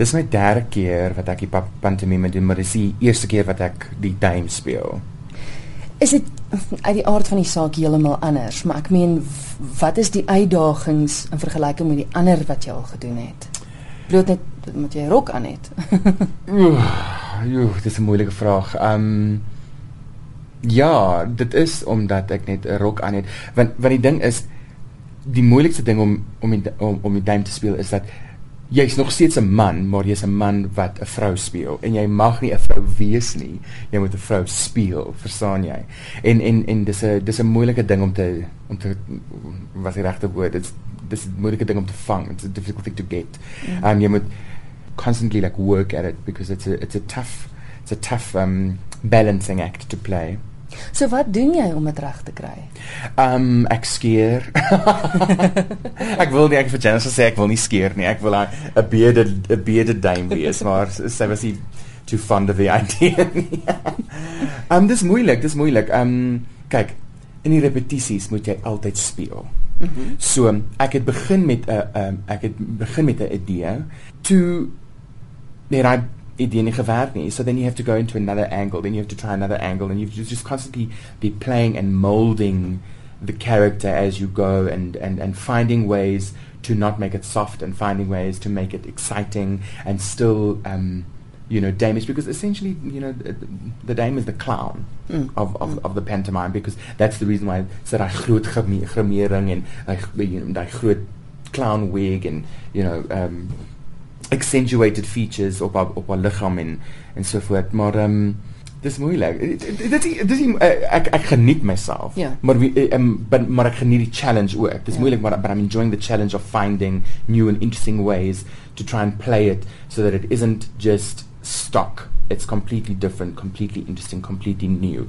Dis my derde keer wat ek die pantomime doen, maar dis die eerste keer wat ek die dame speel. Is dit uit die aard van die saak heeltemal anders, maar ek meen wat is die uitdagings in vergelyking met die ander wat jy al gedoen het? Bloot net met jy rok aan het. Joh, dis 'n moeilike vraag. Ehm um, ja, dit is omdat ek net 'n rok aan het. Want want die ding is die moeilikste ding om om die, om om die dame te speel is dat jy's nog steeds 'n man, maar jy's 'n man wat 'n vrou speel en jy mag nie 'n vrou wees nie. Jy moet 'n vrou speel, verstaan jy? En en en dis 'n dis 'n moeilike ding om te om te wat die regte woord is. Dis 'n moeilike ding om te vang. It's a difficult thing to get. Mm. Um jy moet constantly like work at it because it's a it's a tough it's a tough um balancing act to play. So wat doen jy om dit reg te kry? Um ek skeer. ek wil nie ek vir Janice sê ek wil nie skeer nie. Ek wil 'n beerde 'n beerde dame wees, maar sy was nie too fond of the idea. um dis moeilik, dis moeilik. Um kyk, in die repetisies moet jy altyd speel. Mm -hmm. So ek het begin met 'n um ek het begin met 'n idee to net So then you have to go into another angle, then you have to try another angle. And you have to just constantly be playing and molding the character as you go and, and, and finding ways to not make it soft and finding ways to make it exciting and still um, you know, Damish because essentially, you know, the, the Dame is the clown mm. of, of, mm. of the pantomime. Because that's the reason why so daai groot gramering en daai you know, daai groot clown wig and you know um, accentuated features op haar op haar liggaam en en so voort maar ehm um, dis moeilik dit dis eh, ek ek geniet myself yeah. maar wie um, but, maar ek geniet die challenge ook dis yeah. moeilik maar but I'm enjoying the challenge of finding new and interesting ways to try and play it so that it isn't just stock it's completely different completely interesting completely new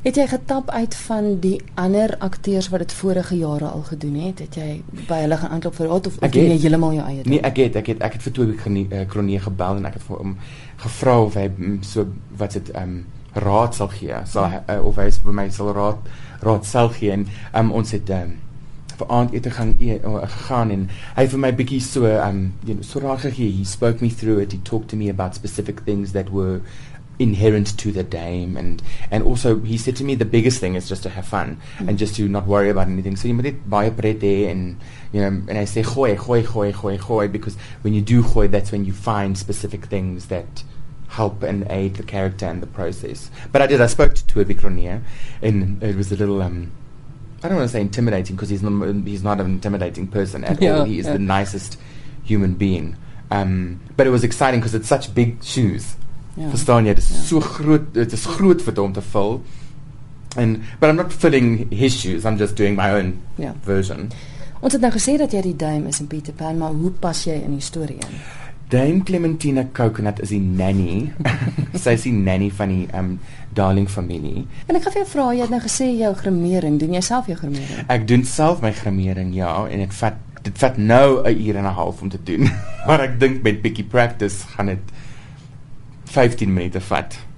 Het jy getap uit van die ander akteurs wat dit vorige jare al gedoen het? Het jy by hulle gaan aanklop vir of, of doen jy heeltemal jou eie ding? Nee, ek het ek het ek het vir Toby Kronie eh, gebel en ek het vir hom gevra of hy so wat dit ehm um, raad sal gee. Sal hy, uh, of hy vir my sal raad raad sal gee en um, ons het ehm um, vir aandete gaan e uh, gegaan en hy vir my bietjie so ehm um, you know, so raad gegee. He spoke me through it. He talked to me about specific things that were inherent to the dame. And and also he said to me the biggest thing is just to have fun mm. and just to not worry about anything. So you moet net baie pret hê and you know and I say gooi gooi gooi gooi gooi because when you do gooi that's when you find specific things that help and aid the character and the process. But I did I spoke to Toby Cronier and it was a little um I don't want to say intimidating because he's not he's not an intimidating person at yeah, all. He is yeah. the nicest human being. Um but it was exciting because it's such big shoes Ja. Verstaan jy? Dit is ja. so groot, dit is groot vir hom te vul. And but I'm not filling his shoes. I'm just doing my own ja. version. Ons het nou gesê dat jy die duim is in Peter Pan, maar hoe pas jy in die storie in? Dame Clementina Coconut is die nanny. Sy is die nanny van die um darling familie. En ek gaan vir jou vra, jy het nou gesê jou grimering, doen jy self jou grimering? Ek doen self my grimering, ja, en dit vat dit vat nou 'n uur en 'n half om te doen. maar ek dink met bietjie practice gaan dit 15 minute vat.